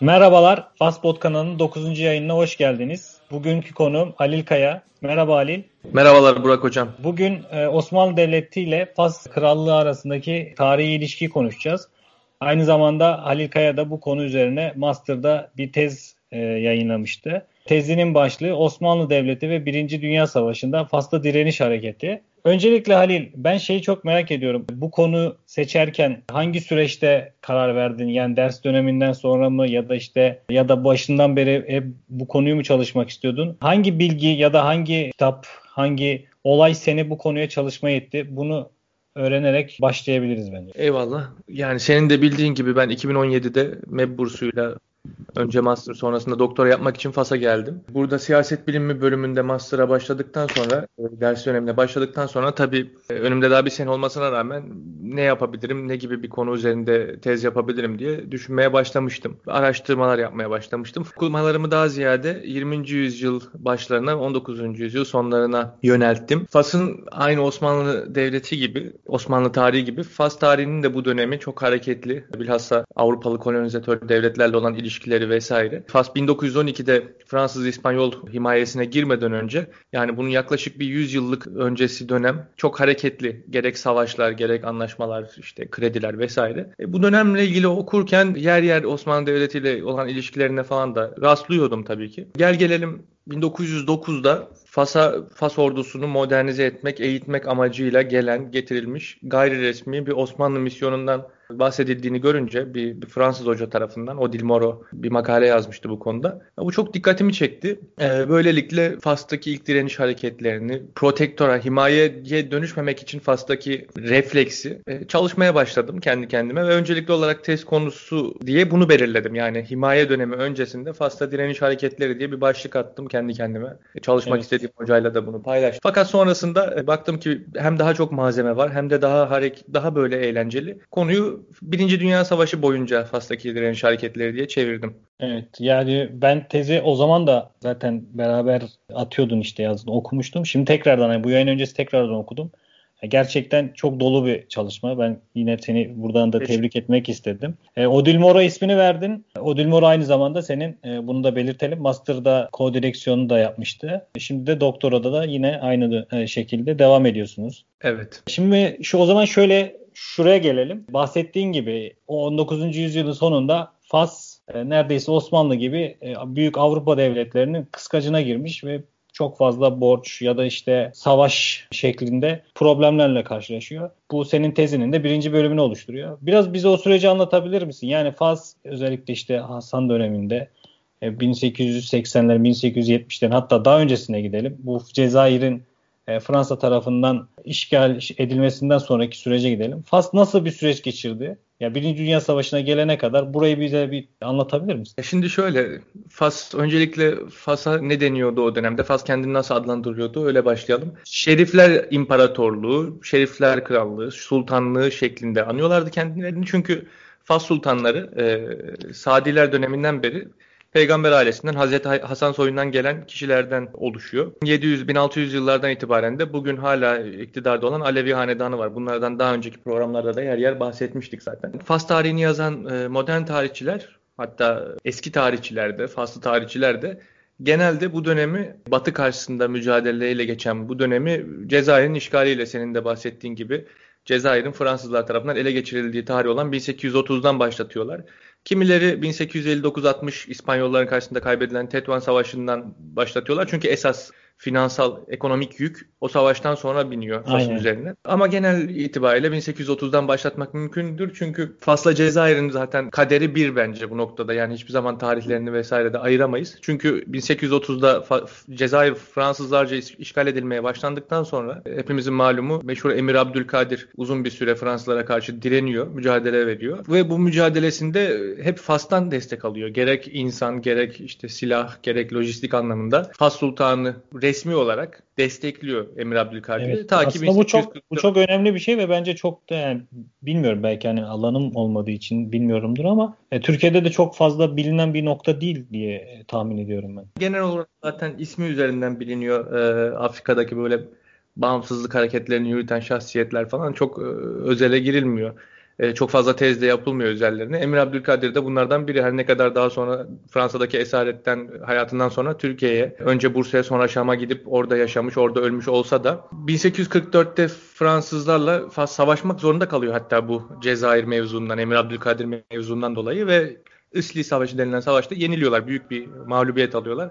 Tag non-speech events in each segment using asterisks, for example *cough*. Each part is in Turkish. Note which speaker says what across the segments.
Speaker 1: Merhabalar, Fastbot kanalının 9. yayınına hoş geldiniz. Bugünkü konuğum Halil Kaya. Merhaba Halil.
Speaker 2: Merhabalar Burak Hocam.
Speaker 1: Bugün e, Osmanlı Devleti ile Fas Krallığı arasındaki tarihi ilişkiyi konuşacağız. Aynı zamanda Halil Kaya da bu konu üzerine Master'da bir tez e, yayınlamıştı. Tezinin başlığı Osmanlı Devleti ve Birinci Dünya Savaşı'nda Fas'ta direniş hareketi. Öncelikle Halil, ben şeyi çok merak ediyorum. Bu konu seçerken hangi süreçte karar verdin? Yani ders döneminden sonra mı ya da işte ya da başından beri hep bu konuyu mu çalışmak istiyordun? Hangi bilgi ya da hangi kitap, hangi olay seni bu konuya çalışmaya itti? Bunu öğrenerek başlayabiliriz bence.
Speaker 2: Eyvallah. Yani senin de bildiğin gibi ben 2017'de MEB bursuyla Önce master sonrasında doktora yapmak için Fas'a geldim. Burada siyaset bilimi bölümünde master'a başladıktan sonra e, ders dönemine başladıktan sonra tabii e, önümde daha bir sene olmasına rağmen ne yapabilirim, ne gibi bir konu üzerinde tez yapabilirim diye düşünmeye başlamıştım. Araştırmalar yapmaya başlamıştım. Okumalarımı daha ziyade 20. yüzyıl başlarına 19. yüzyıl sonlarına yönelttim. Fas'ın aynı Osmanlı Devleti gibi, Osmanlı tarihi gibi Fas tarihinin de bu dönemi çok hareketli. Bilhassa Avrupalı kolonizatör devletlerle olan ilişki ilişkileri vesaire. Fas 1912'de Fransız-İspanyol himayesine girmeden önce yani bunun yaklaşık bir 100 yıllık öncesi dönem çok hareketli. Gerek savaşlar, gerek anlaşmalar, işte krediler vesaire. E, bu dönemle ilgili okurken yer yer Osmanlı Devleti ile olan ilişkilerine falan da rastlıyordum tabii ki. Gel gelelim 1909'da Fas'a Fas ordusunu modernize etmek, eğitmek amacıyla gelen, getirilmiş gayri resmi bir Osmanlı misyonundan bahsedildiğini görünce bir, bir Fransız hoca tarafından Odile Moro bir makale yazmıştı bu konuda. Bu çok dikkatimi çekti. Ee, böylelikle Fas'taki ilk direniş hareketlerini protektora, himayeye dönüşmemek için Fas'taki refleksi e, çalışmaya başladım kendi kendime ve öncelikli olarak test konusu diye bunu belirledim. Yani himaye dönemi öncesinde Fas'ta direniş hareketleri diye bir başlık attım kendi kendime. E, çalışmak evet. istediğim hocayla da bunu paylaştım. Fakat sonrasında e, baktım ki hem daha çok malzeme var hem de daha hareket daha böyle eğlenceli. Konuyu Birinci Dünya Savaşı boyunca Fas'taki direniş hareketleri diye çevirdim.
Speaker 1: Evet yani ben tezi o zaman da zaten beraber atıyordun işte yazdın okumuştum. Şimdi tekrardan yani bu yayın öncesi tekrardan okudum. Gerçekten çok dolu bir çalışma. Ben yine seni buradan da tebrik etmek istedim. E, Odil Moro ismini verdin. Odil Moro aynı zamanda senin e, bunu da belirtelim. Master'da ko-direksiyonu da yapmıştı. Şimdi de doktorada da yine aynı e, şekilde devam ediyorsunuz.
Speaker 2: Evet.
Speaker 1: Şimdi şu o zaman şöyle şuraya gelelim. Bahsettiğin gibi o 19. yüzyılın sonunda Fas e, neredeyse Osmanlı gibi e, büyük Avrupa devletlerinin kıskacına girmiş ve çok fazla borç ya da işte savaş şeklinde problemlerle karşılaşıyor. Bu senin tezinin de birinci bölümünü oluşturuyor. Biraz bize o süreci anlatabilir misin? Yani Fas özellikle işte Hasan döneminde 1880'ler, 1870'lerin hatta daha öncesine gidelim. Bu Cezayir'in e, Fransa tarafından işgal edilmesinden sonraki sürece gidelim. Fas nasıl bir süreç geçirdi? Ya Birinci Dünya Savaşı'na gelene kadar burayı bize bir anlatabilir misin?
Speaker 2: E, şimdi şöyle, Fas öncelikle Fas'a ne deniyordu o dönemde? Fas kendini nasıl adlandırıyordu? Öyle başlayalım. Şerifler İmparatorluğu, Şerifler Krallığı, Sultanlığı şeklinde anıyorlardı kendilerini. Çünkü Fas sultanları e, Sadiler döneminden beri peygamber ailesinden Hazreti Hasan soyundan gelen kişilerden oluşuyor. 700-1600 yıllardan itibaren de bugün hala iktidarda olan Alevi hanedanı var. Bunlardan daha önceki programlarda da yer yer bahsetmiştik zaten. Fas tarihini yazan e, modern tarihçiler hatta eski tarihçiler de, Faslı tarihçiler de genelde bu dönemi Batı karşısında mücadeleyle geçen bu dönemi Cezayir'in işgaliyle senin de bahsettiğin gibi Cezayir'in Fransızlar tarafından ele geçirildiği tarih olan 1830'dan başlatıyorlar. Kimileri 1859-60 İspanyolların karşısında kaybedilen Tetuan Savaşı'ndan başlatıyorlar. Çünkü esas finansal, ekonomik yük o savaştan sonra biniyor Fas'ın üzerine. Ama genel itibariyle 1830'dan başlatmak mümkündür. Çünkü Fas'la Cezayir'in zaten kaderi bir bence bu noktada. Yani hiçbir zaman tarihlerini vesaire de ayıramayız. Çünkü 1830'da Cezayir Fransızlarca işgal edilmeye başlandıktan sonra hepimizin malumu meşhur Emir Abdülkadir uzun bir süre Fransızlara karşı direniyor, mücadele veriyor. Ve bu mücadelesinde hep Fas'tan destek alıyor. Gerek insan, gerek işte silah, gerek lojistik anlamında. Fas Sultanı resmi olarak destekliyor Emir Abdülkadir'i.
Speaker 1: Evet, Ta aslında bu çok bu çok önemli bir şey ve bence çok da yani bilmiyorum belki hani alanım olmadığı için bilmiyorumdur ama e, Türkiye'de de çok fazla bilinen bir nokta değil diye e, tahmin ediyorum ben.
Speaker 2: Genel olarak zaten ismi üzerinden biliniyor. E, Afrika'daki böyle bağımsızlık hareketlerini yürüten şahsiyetler falan çok e, özele girilmiyor. E, çok fazla tezde yapılmıyor üzerlerine. Emir Abdülkadir de bunlardan biri. Her ne kadar daha sonra Fransa'daki esaretten hayatından sonra Türkiye'ye önce Bursa'ya sonra Şam'a gidip orada yaşamış, orada ölmüş olsa da 1844'te Fransızlarla savaşmak zorunda kalıyor hatta bu Cezayir mevzundan, Emir Abdülkadir mevzundan dolayı ve Isli Savaşı denilen savaşta yeniliyorlar. Büyük bir mağlubiyet alıyorlar.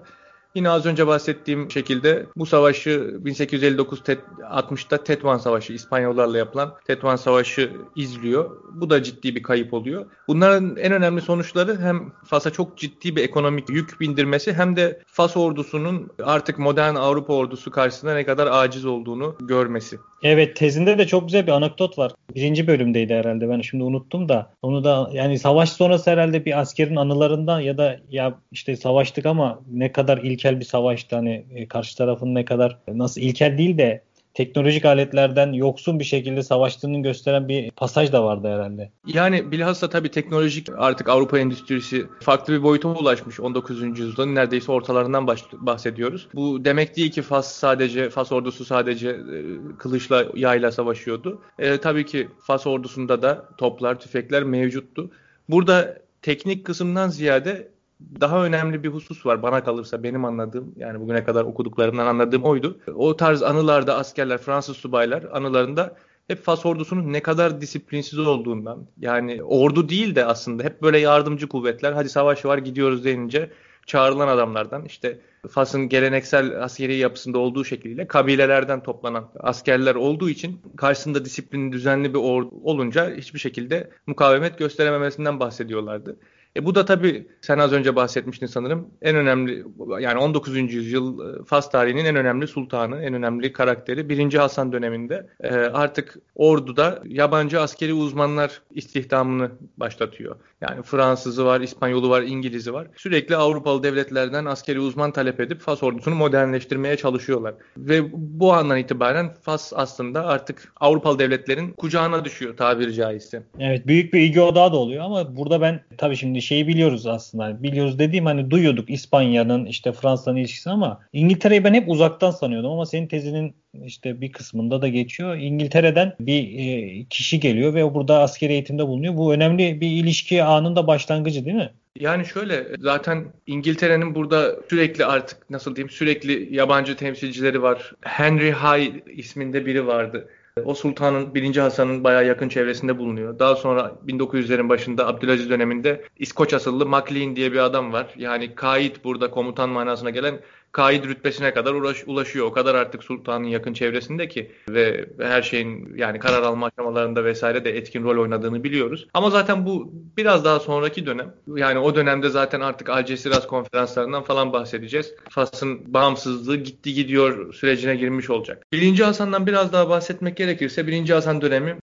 Speaker 2: Yine az önce bahsettiğim şekilde bu savaşı 1859 60'ta Tetuan Savaşı İspanyollarla yapılan Tetuan Savaşı izliyor. Bu da ciddi bir kayıp oluyor. Bunların en önemli sonuçları hem Fas'a çok ciddi bir ekonomik yük bindirmesi hem de Fas ordusunun artık modern Avrupa ordusu karşısında ne kadar aciz olduğunu görmesi.
Speaker 1: Evet tezinde de çok güzel bir anekdot var. Birinci bölümdeydi herhalde ben şimdi unuttum da. Onu da yani savaş sonrası herhalde bir askerin anılarından ya da ya işte savaştık ama ne kadar ilkel bir savaştı hani e, karşı tarafın ne kadar nasıl ilkel değil de teknolojik aletlerden yoksun bir şekilde savaştığını gösteren bir pasaj da vardı herhalde.
Speaker 2: Yani bilhassa tabii teknolojik artık Avrupa endüstrisi farklı bir boyuta ulaşmış 19. yüzyılın neredeyse ortalarından bahsediyoruz. Bu demek değil ki Fas sadece Fas ordusu sadece e, kılıçla yayla savaşıyordu. E, tabii ki Fas ordusunda da toplar, tüfekler mevcuttu. Burada teknik kısımdan ziyade daha önemli bir husus var bana kalırsa benim anladığım yani bugüne kadar okuduklarımdan anladığım oydu. O tarz anılarda askerler Fransız subaylar anılarında hep Fas ordusunun ne kadar disiplinsiz olduğundan yani ordu değil de aslında hep böyle yardımcı kuvvetler hadi savaş var gidiyoruz denince çağrılan adamlardan işte Fas'ın geleneksel askeri yapısında olduğu şekliyle kabilelerden toplanan askerler olduğu için karşısında disiplin düzenli bir ordu olunca hiçbir şekilde mukavemet gösterememesinden bahsediyorlardı. E bu da tabii sen az önce bahsetmiştin sanırım. En önemli yani 19. yüzyıl e, Fas tarihinin en önemli sultanı, en önemli karakteri 1. Hasan döneminde e, artık orduda yabancı askeri uzmanlar istihdamını başlatıyor. Yani Fransızı var, İspanyolu var, İngilizi var. Sürekli Avrupalı devletlerden askeri uzman talep edip Fas ordusunu modernleştirmeye çalışıyorlar. Ve bu andan itibaren Fas aslında artık Avrupalı devletlerin kucağına düşüyor tabiri caizse.
Speaker 1: Evet büyük bir ilgi odağı da oluyor ama burada ben tabii şimdi şeyi biliyoruz aslında. Biliyoruz dediğim hani duyuyorduk İspanya'nın işte Fransa'nın ilişkisini ama İngiltere'yi ben hep uzaktan sanıyordum ama senin tezinin işte bir kısmında da geçiyor. İngiltere'den bir e, kişi geliyor ve burada askeri eğitimde bulunuyor. Bu önemli bir ilişki anında başlangıcı değil mi?
Speaker 2: Yani şöyle zaten İngiltere'nin burada sürekli artık nasıl diyeyim sürekli yabancı temsilcileri var. Henry High isminde biri vardı. O sultanın 1. Hasan'ın bayağı yakın çevresinde bulunuyor. Daha sonra 1900'lerin başında Abdülaziz döneminde İskoç asıllı Maclean diye bir adam var. Yani kayıt burada komutan manasına gelen kaid rütbesine kadar ulaş, ulaşıyor. O kadar artık sultanın yakın çevresinde ki ve her şeyin yani karar alma aşamalarında vesaire de etkin rol oynadığını biliyoruz. Ama zaten bu biraz daha sonraki dönem. Yani o dönemde zaten artık Algeciras konferanslarından falan bahsedeceğiz. Fas'ın bağımsızlığı gitti gidiyor sürecine girmiş olacak. Birinci Hasan'dan biraz daha bahsetmek gerekirse birinci Hasan dönemi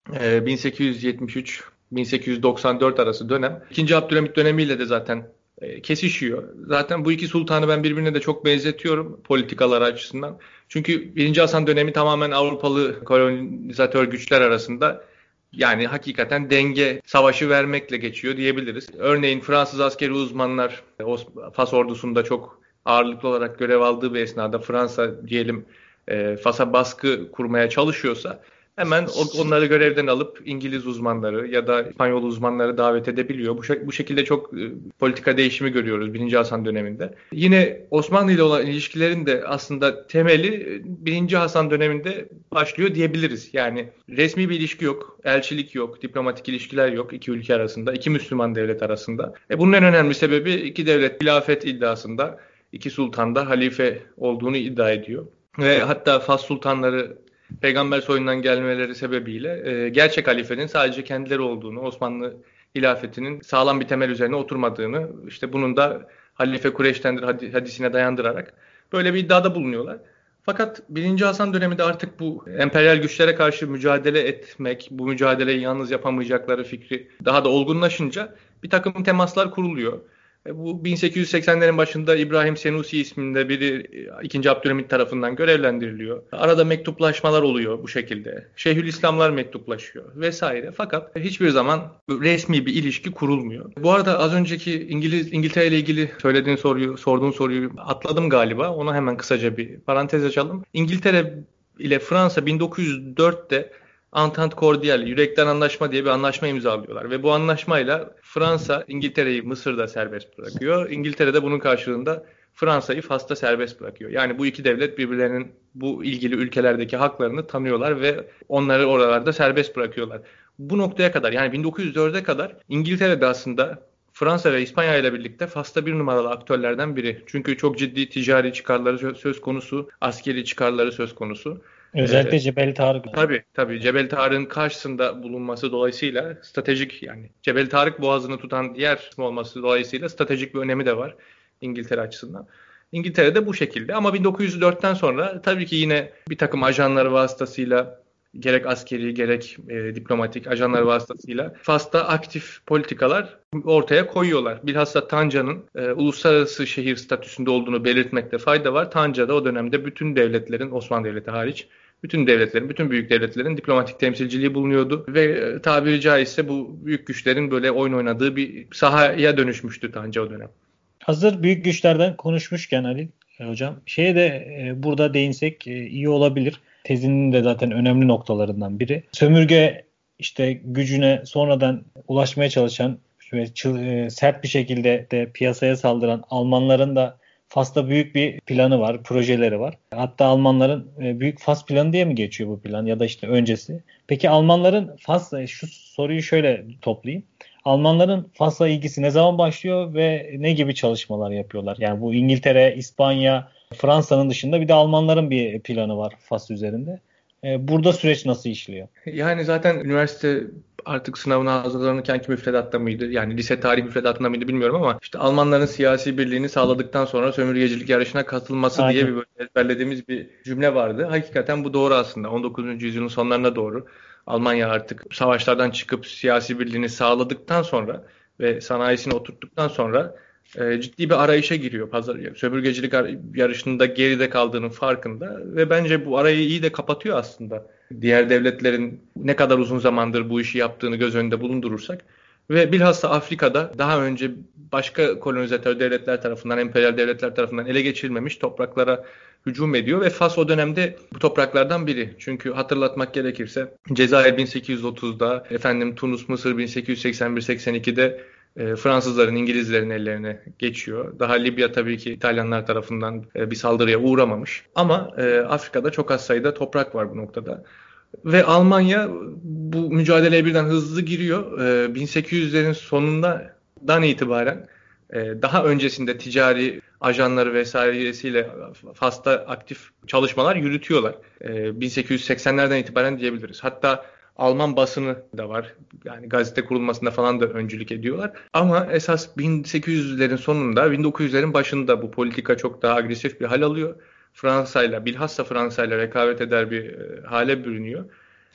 Speaker 2: 1873 1894 arası dönem. İkinci Abdülhamit dönemiyle de zaten e, kesişiyor. Zaten bu iki sultanı ben birbirine de çok benzetiyorum politikalar açısından. Çünkü 1. Hasan dönemi tamamen Avrupalı kolonizatör güçler arasında yani hakikaten denge savaşı vermekle geçiyor diyebiliriz. Örneğin Fransız askeri uzmanlar Fas ordusunda çok ağırlıklı olarak görev aldığı bir esnada Fransa diyelim e, Fas'a baskı kurmaya çalışıyorsa Hemen onları görevden alıp İngiliz uzmanları ya da İspanyol uzmanları davet edebiliyor. Bu, bu şekilde çok e, politika değişimi görüyoruz 1. Hasan döneminde. Yine Osmanlı ile olan ilişkilerin de aslında temeli 1. Hasan döneminde başlıyor diyebiliriz. Yani resmi bir ilişki yok, elçilik yok, diplomatik ilişkiler yok iki ülke arasında, iki Müslüman devlet arasında. E bunun en önemli sebebi iki devlet hilafet iddiasında iki sultan da halife olduğunu iddia ediyor. Ve hatta Fas sultanları peygamber soyundan gelmeleri sebebiyle e, gerçek halifenin sadece kendileri olduğunu, Osmanlı hilafetinin sağlam bir temel üzerine oturmadığını, işte bunun da Halife Kureyş'tendir hadisine dayandırarak böyle bir iddiada bulunuyorlar. Fakat 1. Hasan döneminde artık bu emperyal güçlere karşı mücadele etmek, bu mücadeleyi yalnız yapamayacakları fikri daha da olgunlaşınca bir takım temaslar kuruluyor. E, bu 1880'lerin başında İbrahim Senusi isminde biri 2. Abdülhamit tarafından görevlendiriliyor. Arada mektuplaşmalar oluyor bu şekilde. Şeyhülislamlar mektuplaşıyor vesaire. Fakat hiçbir zaman resmi bir ilişki kurulmuyor. Bu arada az önceki İngiliz İngiltere ile ilgili söylediğin soruyu, sorduğun soruyu atladım galiba. Ona hemen kısaca bir parantez açalım. İngiltere ile Fransa 1904'te Entente Cordiale, yürekten anlaşma diye bir anlaşma imzalıyorlar. Ve bu anlaşmayla Fransa İngiltere'yi Mısır'da serbest bırakıyor. İngiltere de bunun karşılığında Fransa'yı Fas'ta serbest bırakıyor. Yani bu iki devlet birbirlerinin bu ilgili ülkelerdeki haklarını tanıyorlar ve onları oralarda serbest bırakıyorlar. Bu noktaya kadar yani 1904'e kadar İngiltere'de aslında Fransa ve İspanya ile birlikte Fas'ta bir numaralı aktörlerden biri. Çünkü çok ciddi ticari çıkarları söz konusu, askeri çıkarları söz konusu.
Speaker 1: Özellikle ee, Cebel Tarık.
Speaker 2: Tabii tabii Cebel Tarık'ın karşısında bulunması dolayısıyla stratejik yani Cebel Tarık boğazını tutan diğer kısmı olması dolayısıyla stratejik bir önemi de var İngiltere açısından. İngiltere'de bu şekilde ama 1904'ten sonra tabii ki yine bir takım ajanları vasıtasıyla gerek askeri gerek e, diplomatik ajanlar vasıtasıyla Fas'ta aktif politikalar ortaya koyuyorlar. Bilhassa Tanca'nın e, uluslararası şehir statüsünde olduğunu belirtmekte fayda var. Tanca'da o dönemde bütün devletlerin Osmanlı Devleti hariç bütün devletlerin, bütün büyük devletlerin diplomatik temsilciliği bulunuyordu ve e, tabiri caizse bu büyük güçlerin böyle oyun oynadığı bir sahaya dönüşmüştü Tanca o dönem.
Speaker 1: Hazır büyük güçlerden konuşmuşken Ali e, hocam şeye de e, burada değinsek e, iyi olabilir. Tezinin de zaten önemli noktalarından biri. Sömürge işte gücüne sonradan ulaşmaya çalışan ve e, sert bir şekilde de piyasaya saldıran Almanların da Fas'ta büyük bir planı var, projeleri var. Hatta Almanların e, büyük Fas planı diye mi geçiyor bu plan ya da işte öncesi. Peki Almanların Fas e, şu soruyu şöyle toplayayım. Almanların Fas'la ilgisi ne zaman başlıyor ve ne gibi çalışmalar yapıyorlar? Yani bu İngiltere, İspanya, Fransa'nın dışında bir de Almanların bir planı var Fas üzerinde. E, burada süreç nasıl işliyor?
Speaker 2: Yani zaten üniversite artık sınavına hazırlanırken ki müfredatta mıydı? Yani lise tarih müfredatında mıydı bilmiyorum ama işte Almanların siyasi birliğini sağladıktan sonra sömürgecilik yarışına katılması Aynen. diye bir böyle ezberlediğimiz bir cümle vardı. Hakikaten bu doğru aslında. 19. yüzyılın sonlarına doğru Almanya artık savaşlardan çıkıp siyasi birliğini sağladıktan sonra ve sanayisini oturttuktan sonra e, ciddi bir arayışa giriyor pazar sömürgecilik yarışında geride kaldığının farkında ve bence bu arayı iyi de kapatıyor aslında. Diğer devletlerin ne kadar uzun zamandır bu işi yaptığını göz önünde bulundurursak ve bilhassa Afrika'da daha önce başka kolonizatör devletler tarafından, emperyal devletler tarafından ele geçirilmemiş topraklara hücum ediyor ve Fas o dönemde bu topraklardan biri. Çünkü hatırlatmak gerekirse Cezayir 1830'da, efendim Tunus, Mısır 1881-82'de e, Fransızların, İngilizlerin ellerine geçiyor. Daha Libya tabii ki İtalyanlar tarafından e, bir saldırıya uğramamış. Ama e, Afrika'da çok az sayıda toprak var bu noktada. Ve Almanya bu mücadeleye birden hızlı giriyor. E, 1800'lerin sonundan itibaren daha öncesinde ticari ajanları vesairesiyle Fas'ta aktif çalışmalar yürütüyorlar. E, 1880'lerden itibaren diyebiliriz. Hatta Alman basını da var. Yani gazete kurulmasında falan da öncülük ediyorlar. Ama esas 1800'lerin sonunda, 1900'lerin başında bu politika çok daha agresif bir hal alıyor. Fransa'yla, bilhassa Fransa'yla rekabet eder bir e, hale bürünüyor.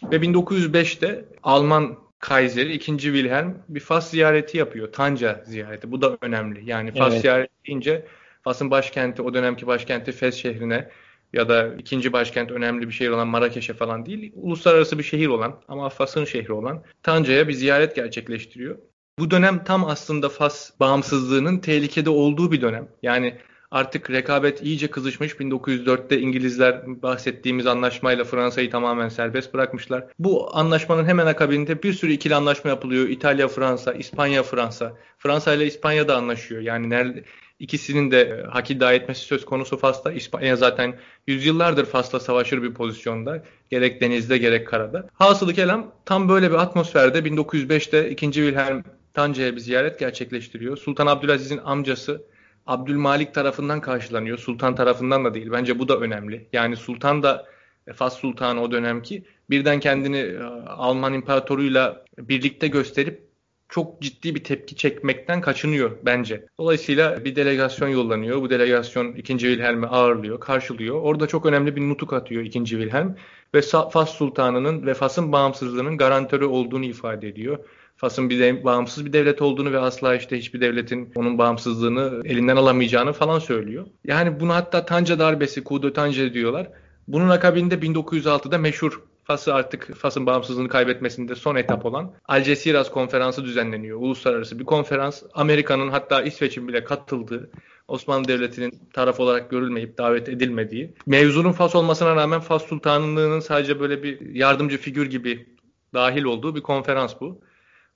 Speaker 2: Ve 1905'te Alman Kayseri 2. Wilhelm bir Fas ziyareti yapıyor. Tanca ziyareti. Bu da önemli. Yani Fas evet. ziyareti deyince Fas'ın başkenti, o dönemki başkenti Fes şehrine ya da ikinci başkent önemli bir şehir olan Marrakeş'e falan değil, uluslararası bir şehir olan ama Fas'ın şehri olan Tanca'ya bir ziyaret gerçekleştiriyor. Bu dönem tam aslında Fas bağımsızlığının tehlikede olduğu bir dönem. Yani artık rekabet iyice kızışmış. 1904'te İngilizler bahsettiğimiz anlaşmayla Fransa'yı tamamen serbest bırakmışlar. Bu anlaşmanın hemen akabinde bir sürü ikili anlaşma yapılıyor. İtalya, Fransa, İspanya, Fransa. Fransa ile İspanya da anlaşıyor. Yani nerede İkisinin de e, hak iddia etmesi söz konusu Fas'ta. İspanya zaten yüzyıllardır Fas'ta savaşır bir pozisyonda. Gerek denizde gerek karada. Hasılı kelam tam böyle bir atmosferde 1905'te 2. Wilhelm Tanca'ya bir ziyaret gerçekleştiriyor. Sultan Abdülaziz'in amcası Abdülmalik tarafından karşılanıyor. Sultan tarafından da değil. Bence bu da önemli. Yani Sultan da e, Fas Sultanı o dönemki birden kendini e, Alman imparatoruyla birlikte gösterip çok ciddi bir tepki çekmekten kaçınıyor bence. Dolayısıyla bir delegasyon yollanıyor. Bu delegasyon 2. Wilhelm'i ağırlıyor, karşılıyor. Orada çok önemli bir nutuk atıyor 2. Wilhelm ve Fas Sultanı'nın ve Fas'ın bağımsızlığının garantörü olduğunu ifade ediyor. Fas'ın bir de, bağımsız bir devlet olduğunu ve asla işte hiçbir devletin onun bağımsızlığını elinden alamayacağını falan söylüyor. Yani bunu hatta Tanca darbesi, Kudo Tanca diyorlar. Bunun akabinde 1906'da meşhur Fas'ı artık Fas'ın bağımsızlığını kaybetmesinde son etap olan Algeciras konferansı düzenleniyor. Uluslararası bir konferans. Amerika'nın hatta İsveç'in bile katıldığı Osmanlı Devleti'nin taraf olarak görülmeyip davet edilmediği. Mevzunun Fas olmasına rağmen Fas Sultanlığı'nın sadece böyle bir yardımcı figür gibi dahil olduğu bir konferans bu.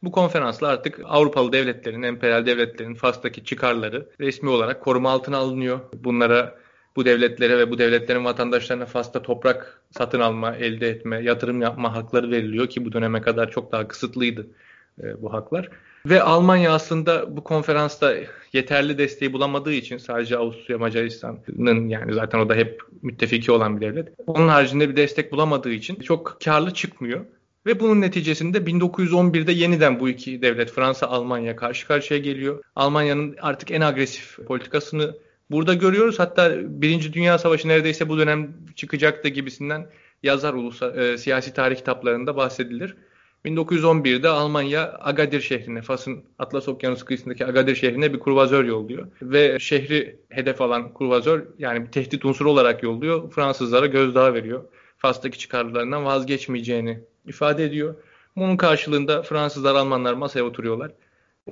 Speaker 2: Bu konferansla artık Avrupalı devletlerin, emperyal devletlerin Fas'taki çıkarları resmi olarak koruma altına alınıyor. Bunlara bu devletlere ve bu devletlerin vatandaşlarına Fas'ta toprak satın alma, elde etme, yatırım yapma hakları veriliyor ki bu döneme kadar çok daha kısıtlıydı e, bu haklar. Ve Almanya aslında bu konferansta yeterli desteği bulamadığı için sadece Avusturya Macaristan'ın yani zaten o da hep müttefiki olan bir devlet. Onun haricinde bir destek bulamadığı için çok karlı çıkmıyor. Ve bunun neticesinde 1911'de yeniden bu iki devlet Fransa Almanya karşı karşıya geliyor. Almanya'nın artık en agresif politikasını burada görüyoruz. Hatta Birinci Dünya Savaşı neredeyse bu dönem çıkacaktı gibisinden yazar ulusal e, siyasi tarih kitaplarında bahsedilir. 1911'de Almanya Agadir şehrine, Fas'ın Atlas Okyanusu kıyısındaki Agadir şehrine bir kurvazör yolluyor. Ve şehri hedef alan kurvazör yani bir tehdit unsuru olarak yolluyor. Fransızlara gözdağı veriyor. Fas'taki çıkarlarından vazgeçmeyeceğini ifade ediyor. Bunun karşılığında Fransızlar, Almanlar masaya oturuyorlar.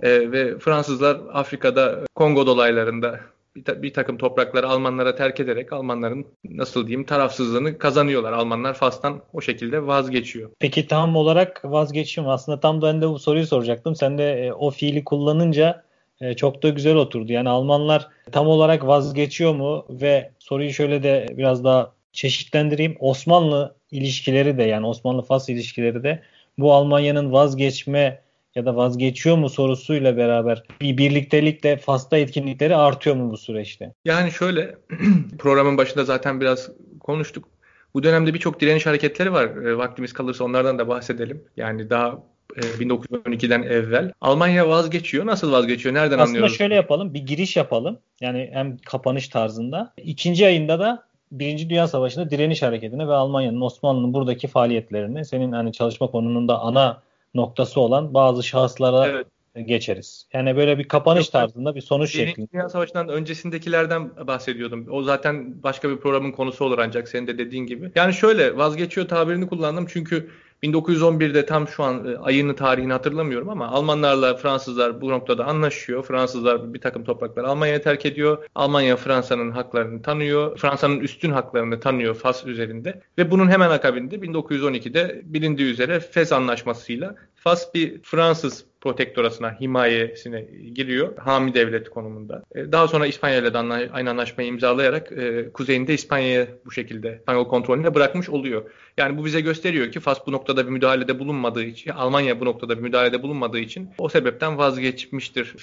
Speaker 2: E, ve Fransızlar Afrika'da Kongo dolaylarında bir, bir takım toprakları Almanlara terk ederek Almanların nasıl diyeyim tarafsızlığını kazanıyorlar. Almanlar Fas'tan o şekilde vazgeçiyor.
Speaker 1: Peki tam olarak vazgeçiyor mu? Aslında tam da ben de bu soruyu soracaktım. Sen de e, o fiili kullanınca e, çok da güzel oturdu. Yani Almanlar tam olarak vazgeçiyor mu? Ve soruyu şöyle de biraz daha çeşitlendireyim. Osmanlı ilişkileri de yani Osmanlı-Fas ilişkileri de bu Almanya'nın vazgeçme ya da vazgeçiyor mu sorusuyla beraber bir birliktelikle Fas'ta etkinlikleri artıyor mu bu süreçte?
Speaker 2: Yani şöyle *clears throat* programın başında zaten biraz konuştuk. Bu dönemde birçok direniş hareketleri var. E, vaktimiz kalırsa onlardan da bahsedelim. Yani daha 1912'den e, evvel. Almanya vazgeçiyor. Nasıl vazgeçiyor? Nereden
Speaker 1: Aslında
Speaker 2: anlıyoruz?
Speaker 1: Aslında şöyle yapalım. Bir giriş yapalım. Yani hem kapanış tarzında. İkinci ayında da Birinci Dünya Savaşı'nda direniş hareketine ve Almanya'nın Osmanlı'nın buradaki faaliyetlerini senin hani çalışma konunun da ana noktası olan bazı şahıslara evet. geçeriz. Yani böyle bir kapanış Yok, tarzında bir sonuç Birinci şeklinde.
Speaker 2: Dünya Savaşı'ndan öncesindekilerden bahsediyordum. O zaten başka bir programın konusu olur ancak senin de dediğin gibi. Yani şöyle vazgeçiyor tabirini kullandım çünkü 1911'de tam şu an e, ayını tarihini hatırlamıyorum ama Almanlarla Fransızlar bu noktada anlaşıyor. Fransızlar bir takım topraklar Almanya'ya terk ediyor. Almanya Fransa'nın haklarını tanıyor. Fransa'nın üstün haklarını tanıyor Fas üzerinde. Ve bunun hemen akabinde 1912'de bilindiği üzere Fez Anlaşması'yla Fas bir Fransız protektorasına, himayesine giriyor. Hami devlet konumunda. E, daha sonra İspanya ile aynı anlaşmayı imzalayarak e, kuzeyinde İspanya'ya bu şekilde İspanyol kontrolüne bırakmış oluyor. Yani bu bize gösteriyor ki Fas bu noktada bir müdahalede bulunmadığı için, Almanya bu noktada bir müdahalede bulunmadığı için o sebepten vazgeçmiştir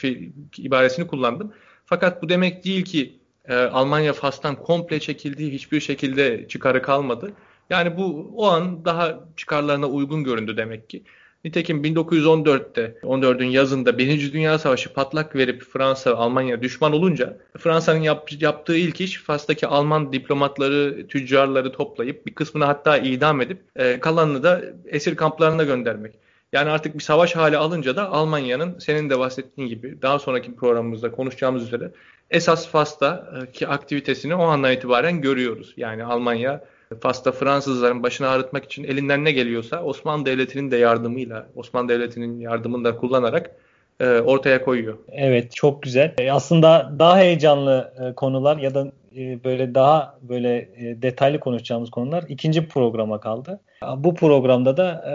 Speaker 2: ibaresini kullandım. Fakat bu demek değil ki e, Almanya Fas'tan komple çekildiği hiçbir şekilde çıkarı kalmadı. Yani bu o an daha çıkarlarına uygun göründü demek ki. Nitekim 1914'te 14'ün yazında Birinci Dünya Savaşı patlak verip Fransa Almanya düşman olunca Fransa'nın yap, yaptığı ilk iş Fas'taki Alman diplomatları, tüccarları toplayıp bir kısmını hatta idam edip e, kalanını da esir kamplarına göndermek. Yani artık bir savaş hali alınca da Almanya'nın senin de bahsettiğin gibi daha sonraki programımızda konuşacağımız üzere esas Fas'taki aktivitesini o andan itibaren görüyoruz. Yani Almanya Fas'ta Fransızların başını ağrıtmak için elinden ne geliyorsa Osmanlı Devleti'nin de yardımıyla, Osmanlı Devleti'nin yardımını da kullanarak e, ortaya koyuyor.
Speaker 1: Evet çok güzel. E, aslında daha heyecanlı e, konular ya da e, böyle daha böyle e, detaylı konuşacağımız konular ikinci programa kaldı. Bu programda da e,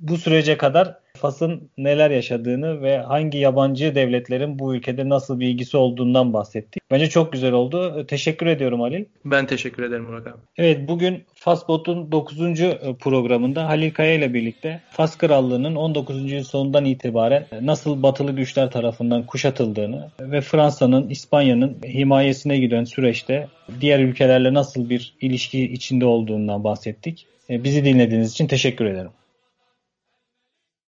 Speaker 1: bu sürece kadar Fas'ın neler yaşadığını ve hangi yabancı devletlerin bu ülkede nasıl bir ilgisi olduğundan bahsettik. Bence çok güzel oldu. Teşekkür ediyorum Halil.
Speaker 2: Ben teşekkür ederim Murat abi.
Speaker 1: Evet bugün Fasbot'un 9. programında Halil Kaya ile birlikte Fas Krallığı'nın 19. yüzyıl sonundan itibaren nasıl batılı güçler tarafından kuşatıldığını ve Fransa'nın, İspanya'nın himayesine giden süreçte diğer ülkelerle nasıl bir ilişki içinde olduğundan bahsettik. Bizi dinlediğiniz için teşekkür ederim.